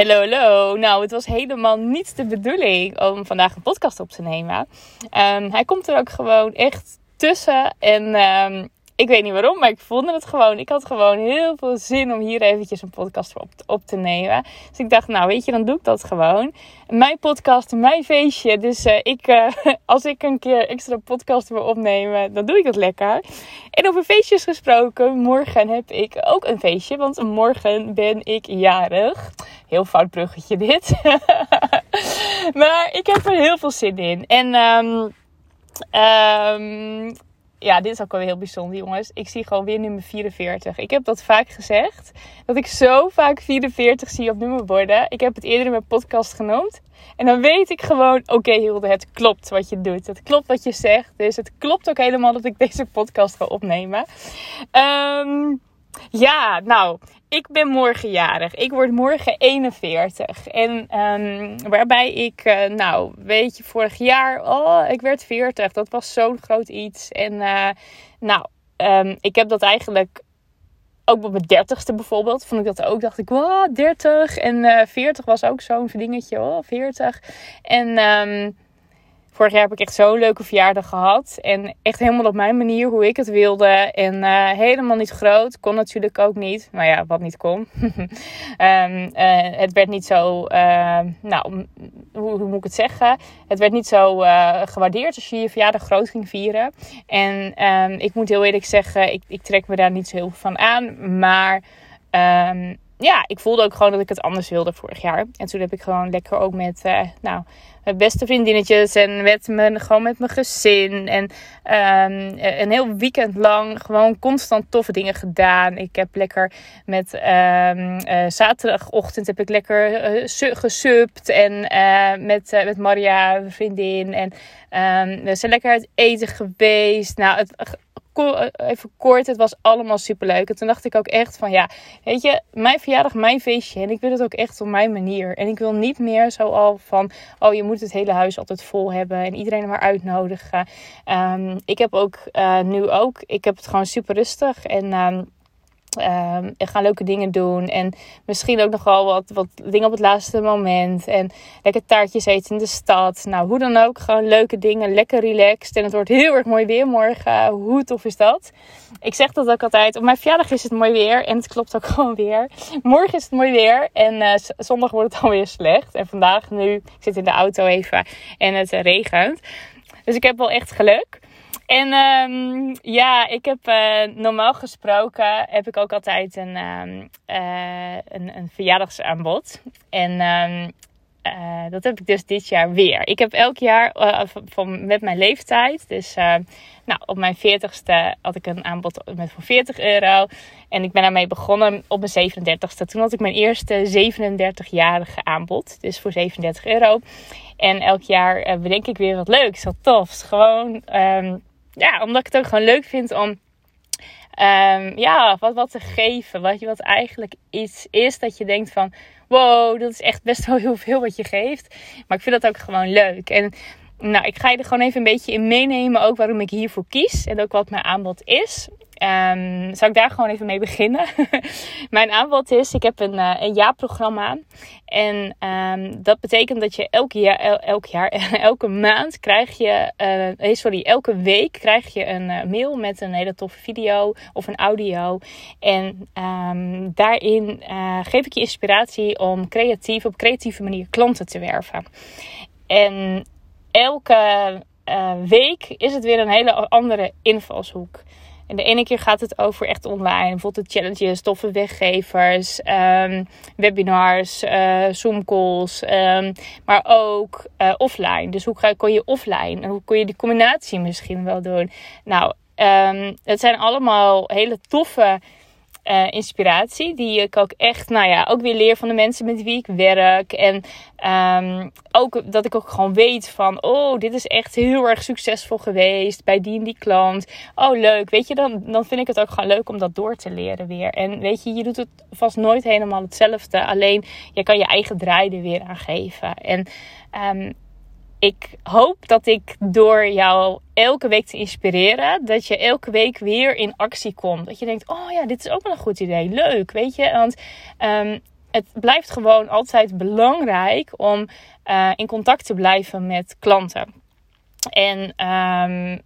Hallo, hallo. Nou, het was helemaal niet de bedoeling om vandaag een podcast op te nemen. Um, hij komt er ook gewoon echt tussen. En um, ik weet niet waarom, maar ik vond het gewoon. Ik had gewoon heel veel zin om hier eventjes een podcast op, op te nemen. Dus ik dacht, nou weet je, dan doe ik dat gewoon. Mijn podcast, mijn feestje. Dus uh, ik, uh, als ik een keer extra podcast wil opnemen, dan doe ik dat lekker. En over feestjes gesproken, morgen heb ik ook een feestje. Want morgen ben ik jarig. Heel fout bruggetje dit. maar ik heb er heel veel zin in. En... Um, ja, dit is ook wel heel bijzonder, jongens. Ik zie gewoon weer nummer 44. Ik heb dat vaak gezegd. Dat ik zo vaak 44 zie op nummerborden. Ik heb het eerder in mijn podcast genoemd. En dan weet ik gewoon, oké Hilde, het klopt wat je doet. Het klopt wat je zegt. Dus het klopt ook helemaal dat ik deze podcast ga opnemen. Um, ja, nou, ik ben morgen jarig. Ik word morgen 41. En um, waarbij ik, uh, nou, weet je, vorig jaar, oh, ik werd 40. Dat was zo'n groot iets. En uh, nou, um, ik heb dat eigenlijk ook op mijn dertigste bijvoorbeeld. Vond ik dat ook. Dacht ik, wow, 30. En uh, 40 was ook zo'n dingetje, oh, 40. En um, Vorig jaar heb ik echt zo'n leuke verjaardag gehad. En echt helemaal op mijn manier, hoe ik het wilde. En uh, helemaal niet groot. Kon natuurlijk ook niet. Nou ja, wat niet kon. um, uh, het werd niet zo, uh, nou, hoe, moet ik het zeggen? Het werd niet zo gewaardeerd als je je verjaardag groot ging vieren. En um, ik moet heel eerlijk zeggen, ik, ik trek me daar niet zo heel veel van aan. Maar ja, ik voelde ook gewoon dat ik het anders wilde vorig jaar. En toen heb ik gewoon lekker ook met, uh, nou, mijn beste vriendinnetjes en met mijn, gewoon met mijn gezin. En um, een heel weekend lang gewoon constant toffe dingen gedaan. Ik heb lekker met um, uh, zaterdagochtend heb ik lekker gesupt. En met, met Maria, mijn vriendin. En um, we zijn lekker uit eten geweest. Nou, het even kort, het was allemaal superleuk. En toen dacht ik ook echt van ja, weet je, mijn verjaardag, mijn feestje. En ik wil het ook echt op mijn manier. En ik wil niet meer zo al van, oh je moet het hele huis altijd vol hebben. En iedereen maar uitnodigen. Um, ik heb ook uh, nu ook, ik heb het gewoon super rustig. En... Um, Um, en gaan leuke dingen doen. En misschien ook nog wel wat, wat dingen op het laatste moment. En lekker taartjes eten in de stad. Nou, hoe dan ook. Gewoon leuke dingen. Lekker relaxed. En het wordt heel erg mooi weer morgen. Hoe tof is dat? Ik zeg dat ook altijd. Op mijn verjaardag is het mooi weer. En het klopt ook gewoon weer. Morgen is het mooi weer. En uh, zondag wordt het alweer slecht. En vandaag nu. Ik zit in de auto even. En het regent. Dus ik heb wel echt geluk. En um, ja, ik heb uh, normaal gesproken heb ik ook altijd een, um, uh, een, een verjaardagsaanbod. En um, uh, dat heb ik dus dit jaar weer. Ik heb elk jaar van, met mijn leeftijd. Dus nou, op mijn 40ste had ik een aanbod met voor 40 euro. En ik ben daarmee begonnen op mijn 37ste. Toen had ik mijn eerste 37-jarige aanbod. Dus voor 37 euro. En elk jaar bedenk ik weer wat leuks, wat tofs. Gewoon ja, omdat ik het ook gewoon leuk vind om um, ja, wat, wat te geven. Wat, je, wat eigenlijk iets is dat je denkt van... Wow, dat is echt best wel heel veel wat je geeft. Maar ik vind dat ook gewoon leuk. En nou, ik ga je er gewoon even een beetje in meenemen. Ook waarom ik hiervoor kies. En ook wat mijn aanbod is. Um, zal ik daar gewoon even mee beginnen? Mijn aanbod is, ik heb een, uh, een jaarprogramma. En um, dat betekent dat je elk jaar, el, elk jaar, elke maand krijg je, uh, sorry, elke week krijg je een mail met een hele toffe video of een audio. En um, daarin geef ik je inspiratie om creatief, op creatieve manier klanten te werven. En elke week is het weer een hele andere invalshoek. En de ene keer gaat het over echt online. Bijvoorbeeld de challenges, toffe weggevers, um, webinars, uh, Zoom calls. Um, maar ook uh, offline. Dus hoe ga, kon je offline? En hoe kon je die combinatie misschien wel doen? Nou, um, het zijn allemaal hele toffe uh, inspiratie. Die ik ook echt, nou ja, ook weer leer van de mensen met wie ik werk. En um, ook dat ik ook gewoon weet van, oh, dit is echt heel erg succesvol geweest bij die en die klant. Oh, leuk. Weet je, dan, dan vind ik het ook gewoon leuk om dat door te leren weer. En weet je, je doet het vast nooit helemaal hetzelfde. Alleen, je kan je eigen draai er weer aan geven. En um, ik hoop dat ik door jou elke week te inspireren, dat je elke week weer in actie komt. Dat je denkt, oh ja, dit is ook wel een goed idee. Leuk, weet je. Want um, het blijft gewoon altijd belangrijk om uh, in contact te blijven met klanten. En um,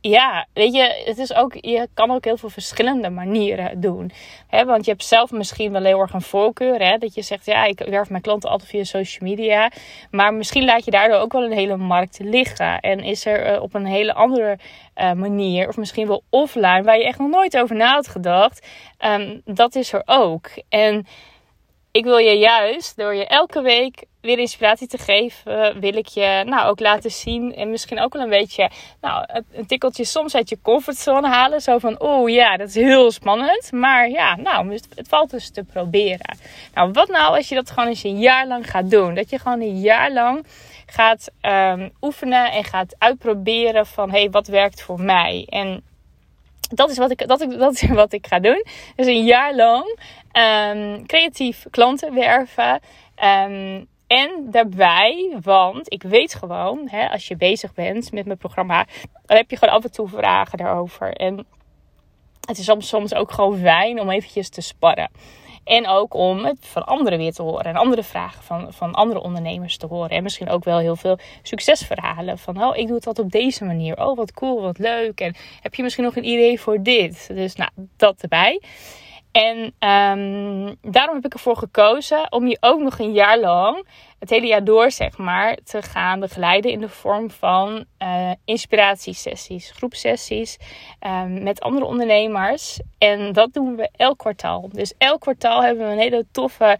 ja, weet je, het is ook, je kan ook heel veel verschillende manieren doen. Hè? Want je hebt zelf misschien wel heel erg een voorkeur. Hè? Dat je zegt, ja, ik werf mijn klanten altijd via social media. Maar misschien laat je daardoor ook wel een hele markt liggen. En is er uh, op een hele andere uh, manier, of misschien wel offline, waar je echt nog nooit over na had gedacht. Um, dat is er ook. En ik wil je juist door je elke week weer inspiratie te geven, wil ik je nou ook laten zien en misschien ook wel een beetje nou, een tikkeltje soms uit je comfortzone halen. Zo van, oh ja, dat is heel spannend. Maar ja, nou, het valt dus te proberen. Nou, wat nou als je dat gewoon eens een jaar lang gaat doen? Dat je gewoon een jaar lang gaat um, oefenen en gaat uitproberen van, hé, hey, wat werkt voor mij? En dat is wat ik, dat, ik, dat is wat ik ga doen. Dus een jaar lang um, creatief klanten werven. Um, en daarbij, want ik weet gewoon, hè, als je bezig bent met mijn programma, dan heb je gewoon af en toe vragen daarover. En het is soms, soms ook gewoon fijn om eventjes te sparren. En ook om het van anderen weer te horen. En andere vragen van, van andere ondernemers te horen. En misschien ook wel heel veel succesverhalen. Van, oh, ik doe het altijd op deze manier. Oh, wat cool, wat leuk. En heb je misschien nog een idee voor dit? Dus nou, dat erbij. En um, daarom heb ik ervoor gekozen om je ook nog een jaar lang, het hele jaar door zeg maar, te gaan begeleiden in de vorm van uh, inspiratiesessies, groepsessies um, met andere ondernemers. En dat doen we elk kwartaal. Dus elk kwartaal hebben we een hele toffe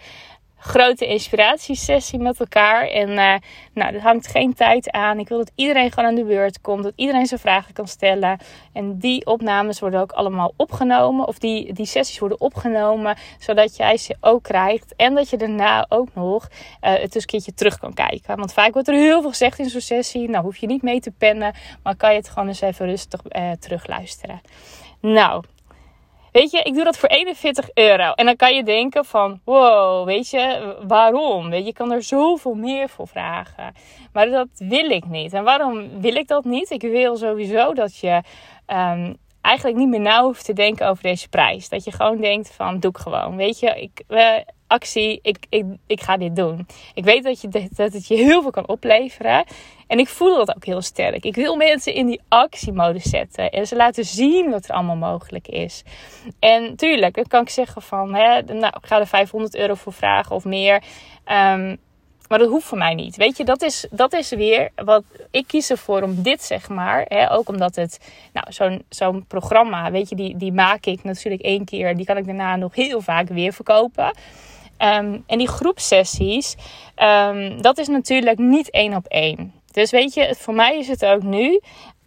grote inspiratiesessie met elkaar. En uh, nou, dat hangt geen tijd aan. Ik wil dat iedereen gewoon aan de beurt komt. Dat iedereen zijn vragen kan stellen. En die opnames worden ook allemaal opgenomen. Of die, die sessies worden opgenomen. Zodat jij ze ook krijgt. En dat je daarna ook nog uh, het eens een keertje terug kan kijken. Want vaak wordt er heel veel gezegd in zo'n sessie. Nou hoef je niet mee te pennen. Maar kan je het gewoon eens even rustig uh, terugluisteren. Nou, Weet je, ik doe dat voor 41 euro. En dan kan je denken van, wow, weet je, waarom? Weet je, je kan er zoveel meer voor vragen. Maar dat wil ik niet. En waarom wil ik dat niet? Ik wil sowieso dat je um, eigenlijk niet meer na hoeft te denken over deze prijs. Dat je gewoon denkt van, doe ik gewoon. Weet je, ik, actie, ik, ik, ik ga dit doen. Ik weet dat, je, dat het je heel veel kan opleveren. En ik voel dat ook heel sterk. Ik wil mensen in die actiemodus zetten. En ze laten zien wat er allemaal mogelijk is. En tuurlijk, dan kan ik zeggen van... Hè, nou, ik ga er 500 euro voor vragen of meer. Um, maar dat hoeft voor mij niet. Weet je, dat is, dat is weer wat ik kies ervoor om dit, zeg maar. Hè, ook omdat het, nou, zo'n zo'n programma, weet je, die, die maak ik natuurlijk één keer. Die kan ik daarna nog heel vaak weer verkopen. Um, en die groepsessies, um, dat is natuurlijk niet één op één. Dus weet je, voor mij is het ook nu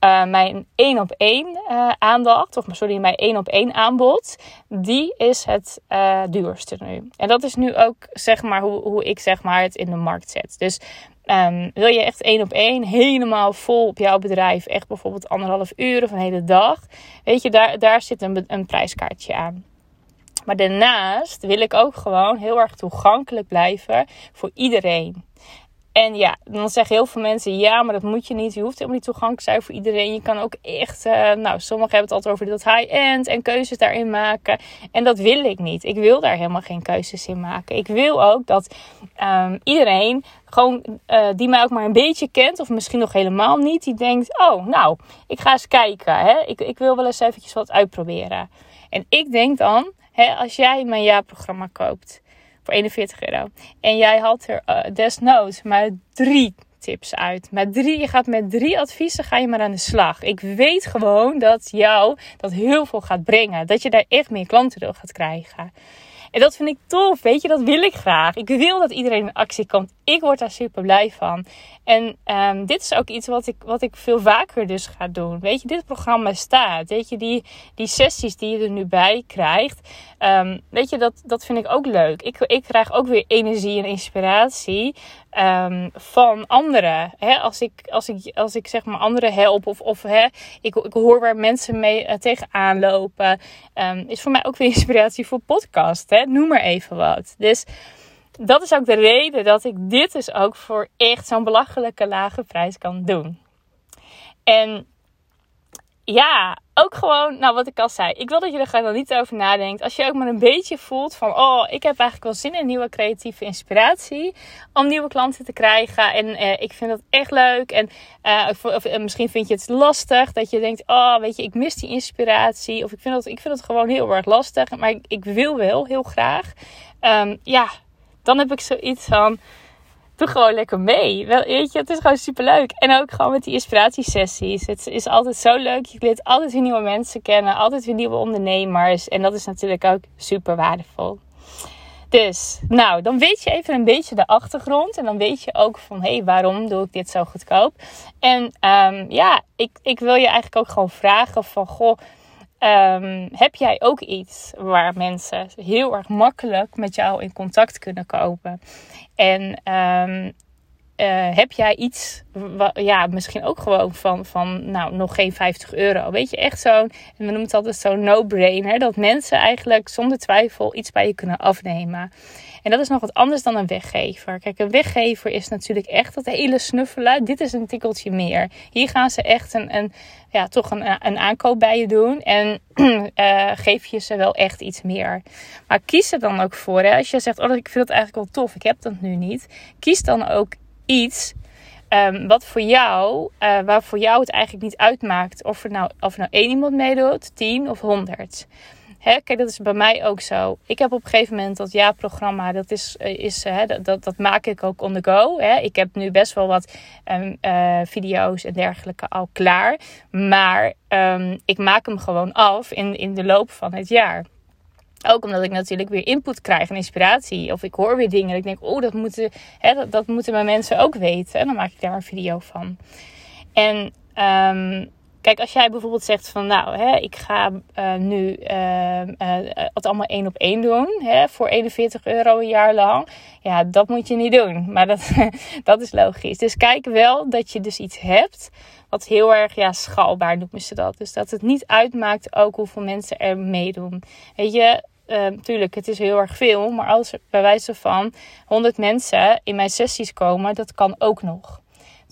uh, mijn één op één uh, aandacht, of sorry, mijn één op één aanbod, die is het uh, duurste nu. En dat is nu ook zeg maar hoe, hoe ik zeg maar het in de markt zet. Dus um, wil je echt één op één helemaal vol op jouw bedrijf, echt bijvoorbeeld anderhalf uur of een hele dag, weet je, daar, daar zit een, een prijskaartje aan. Maar daarnaast wil ik ook gewoon heel erg toegankelijk blijven voor iedereen. En ja, dan zeggen heel veel mensen: ja, maar dat moet je niet. Je hoeft helemaal niet toegankelijk te zijn voor iedereen. Je kan ook echt, uh, nou, sommigen hebben het altijd over dat high-end en keuzes daarin maken. En dat wil ik niet. Ik wil daar helemaal geen keuzes in maken. Ik wil ook dat um, iedereen gewoon uh, die mij ook maar een beetje kent, of misschien nog helemaal niet, die denkt: oh, nou, ik ga eens kijken. Hè? Ik, ik wil wel eens eventjes wat uitproberen. En ik denk dan, als jij mijn jaarprogramma koopt voor 41 euro. En jij had er uh, desnoods maar drie tips uit. Met drie, je gaat met drie adviezen ga je maar aan de slag. Ik weet gewoon dat jou dat heel veel gaat brengen. Dat je daar echt meer klanten door gaat krijgen. En dat vind ik tof, weet je, dat wil ik graag. Ik wil dat iedereen in actie komt. Ik word daar super blij van. En um, dit is ook iets wat ik, wat ik veel vaker dus ga doen. Weet je, dit programma staat. Weet je, die, die sessies die je er nu bij krijgt. Um, weet je, dat, dat vind ik ook leuk. Ik, ik krijg ook weer energie en inspiratie um, van anderen. Als, ik, als, ik, als ik zeg maar anderen help of, of hè, ik, ik hoor waar mensen mee uh, tegenaan lopen. is voor mij ook weer inspiratie voor podcast. Noem maar even wat. Dus dat is ook de reden dat ik dit dus ook voor echt zo'n belachelijke lage prijs kan doen. En ja, ook gewoon, nou wat ik al zei. Ik wil dat je er gewoon niet over nadenkt. Als je ook maar een beetje voelt van, oh, ik heb eigenlijk wel zin in nieuwe creatieve inspiratie. Om nieuwe klanten te krijgen. En eh, ik vind dat echt leuk. En uh, of, eh, misschien vind je het lastig. Dat je denkt, oh, weet je, ik mis die inspiratie. Of ik vind het, ik vind het gewoon heel erg lastig. Maar ik, ik wil wel heel graag. Um, ja, dan heb ik zoiets van doe gewoon lekker mee. Wel, weet je, het is gewoon super leuk. En ook gewoon met die inspiratiesessies. Het is altijd zo leuk. Je leert altijd weer nieuwe mensen kennen. Altijd weer nieuwe ondernemers. En dat is natuurlijk ook super waardevol. Dus, nou, dan weet je even een beetje de achtergrond. En dan weet je ook van, hé, hey, waarom doe ik dit zo goedkoop? En um, ja, ik, ik wil je eigenlijk ook gewoon vragen van, goh Um, heb jij ook iets waar mensen heel erg makkelijk met jou in contact kunnen komen? En um, uh, heb jij iets, ja, misschien ook gewoon van, van, nou, nog geen 50 euro. Weet je, echt zo'n, we noemen het altijd zo'n no-brainer, dat mensen eigenlijk zonder twijfel iets bij je kunnen afnemen. En dat is nog wat anders dan een weggever. Kijk, een weggever is natuurlijk echt dat hele snuffelen. Dit is een tikkeltje meer. Hier gaan ze echt een, een ja, toch een, een aankoop bij je doen. En uh, geef je ze wel echt iets meer. Maar kies er dan ook voor. Hè? Als je zegt, oh, ik vind het eigenlijk wel tof. Ik heb dat nu niet. Kies dan ook iets Um, wat voor jou, uh, waar voor jou het eigenlijk niet uitmaakt of er nou, of nou één iemand meedoet, tien of honderd. Hè, kijk, dat is bij mij ook zo. Ik heb op een gegeven moment dat ja-programma, dat, is, eh, is, hè, dat, dat, maak ik ook on the go. Hè. Ik heb nu best wel wat um, uh, video's en dergelijke al klaar. Maar um, ik maak hem gewoon af in, in de loop van het jaar. Ook omdat ik natuurlijk weer input krijg en inspiratie. Of ik hoor weer dingen. ik denk, oh, dat moeten, hè, dat, moeten mijn mensen ook weten. En dan maak ik daar een video van. En um, Kijk, als jij bijvoorbeeld zegt van nou, hè, ik ga uh, nu uh, het allemaal één op één doen hè, voor 41 euro een jaar lang. Ja, dat moet je niet doen. Maar dat, dat is logisch. Dus kijk wel dat je dus iets hebt wat heel erg ja, schaalbaar noemen ze dat. Dus dat het niet uitmaakt ook hoeveel mensen er meedoen. Weet je, tuurlijk, het is heel erg veel. Maar als er bij wijze van 100 mensen in mijn sessies komen, dat kan ook nog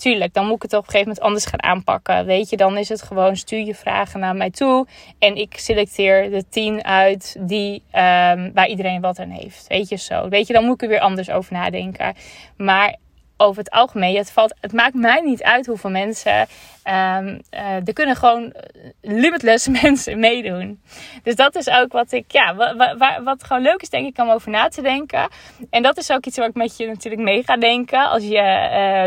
tuurlijk, dan moet ik het op een gegeven moment anders gaan aanpakken. Weet je, dan is het gewoon stuur je vragen naar mij toe. En ik selecteer de tien uit die, um, waar iedereen wat aan heeft. Weet je zo. Weet je, dan moet ik er weer anders over nadenken. Maar over het algemeen, het, valt, het maakt mij niet uit hoeveel mensen Um, er kunnen gewoon limitless mensen meedoen. Dus dat is ook wat ik, ja, wat, gewoon leuk is, denk ik, om over na te denken. En dat is ook iets waar ik met je natuurlijk mee ga denken. Als je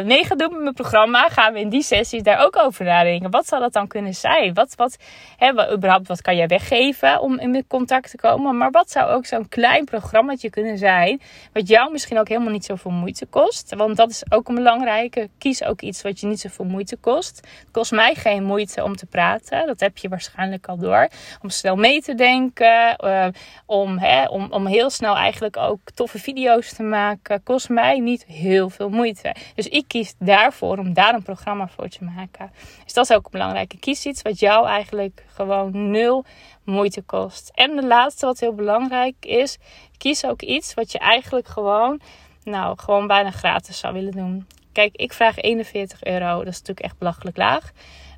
uh, mee gaat doen met mijn programma, gaan we in die sessies daar ook over nadenken. Wat zou dat dan kunnen zijn? Wat, wat, hè, überhaupt, wat kan jij weggeven om in contact te komen? Maar wat zou ook zo'n klein programmaatje kunnen zijn, wat jou misschien ook helemaal niet zoveel moeite kost? Want dat is ook een belangrijke. Kies ook iets wat je niet zoveel moeite kost kost mij geen moeite om te praten. Dat heb je waarschijnlijk al door. Om snel mee te denken. Uh, om, hè, om, om heel snel eigenlijk ook toffe video's te maken. Kost mij niet heel veel moeite. Dus ik kies daarvoor om daar een programma voor te maken. Dus dat is ook belangrijk. Kies iets wat jou eigenlijk gewoon nul moeite kost. En de laatste wat heel belangrijk is. Kies ook iets wat je eigenlijk gewoon nou, gewoon bijna gratis zou willen doen. Kijk, ik vraag 41 euro. Dat is natuurlijk echt belachelijk laag.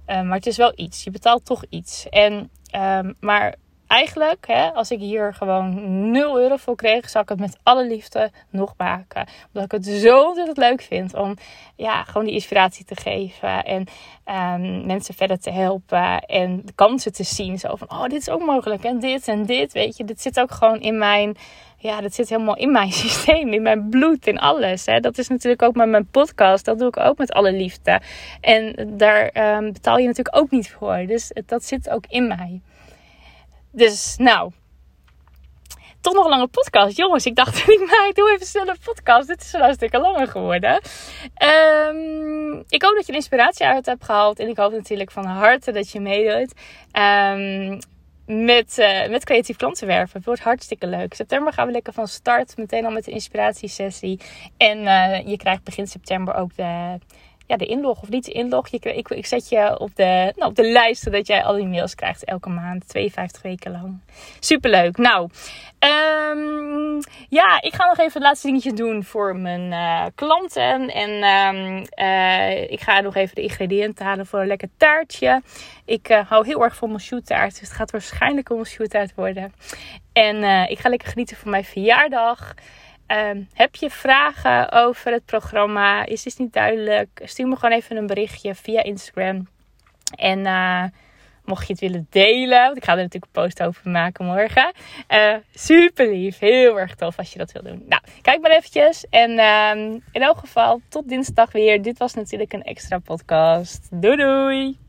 Uh, maar het is wel iets. Je betaalt toch iets. En, um, maar eigenlijk, hè, als ik hier gewoon 0 euro voor kreeg, zou ik het met alle liefde nog maken. Omdat ik het zo ontzettend leuk vind om ja, gewoon die inspiratie te geven. En um, mensen verder te helpen. En de kansen te zien. Zo van, oh, dit is ook mogelijk. En dit en dit, weet je. Dit zit ook gewoon in mijn ja, dat zit helemaal in mijn systeem, in mijn bloed, in alles. Hè. Dat is natuurlijk ook met mijn podcast. Dat doe ik ook met alle liefde. En daar um, betaal je natuurlijk ook niet voor. Dus dat zit ook in mij. Dus nou, toch nog een lange podcast. Jongens, ik dacht, ik doe even snel een podcast. Dit is een stukje langer geworden. Um, ik hoop dat je inspiratie uit hebt gehaald. En ik hoop natuurlijk van harte dat je meedoet. Um, met, uh, met creatief klantenwerven. Het wordt hartstikke leuk. September gaan we lekker van start. Meteen al met de inspiratiesessie. En uh, je krijgt begin september ook de, ja, de inlog of niet de inlog. Je, ik, ik zet je op de, nou, op de lijst zodat jij al die mails krijgt elke maand. 52 weken lang. Superleuk. Nou, um, ja, ik ga nog even het laatste dingetje doen voor mijn uh, klanten. En um, uh, ik ga nog even de ingrediënten halen voor een lekker taartje. Ik uh, hou heel erg van mijn shoottaart. Dus het gaat waarschijnlijk een shoottaart worden. En ik ga lekker genieten van mijn verjaardag. Um, heb je vragen over het programma? Is dit niet duidelijk? Stuur me gewoon even een berichtje via Instagram. En uh, mocht je het willen delen, want ik ga er natuurlijk een post over maken morgen. Uh, super lief, heel erg tof als je dat wil doen. Nou, kijk maar eventjes. En um, in elk geval, tot dinsdag weer. Dit was natuurlijk een extra podcast. Doei doei!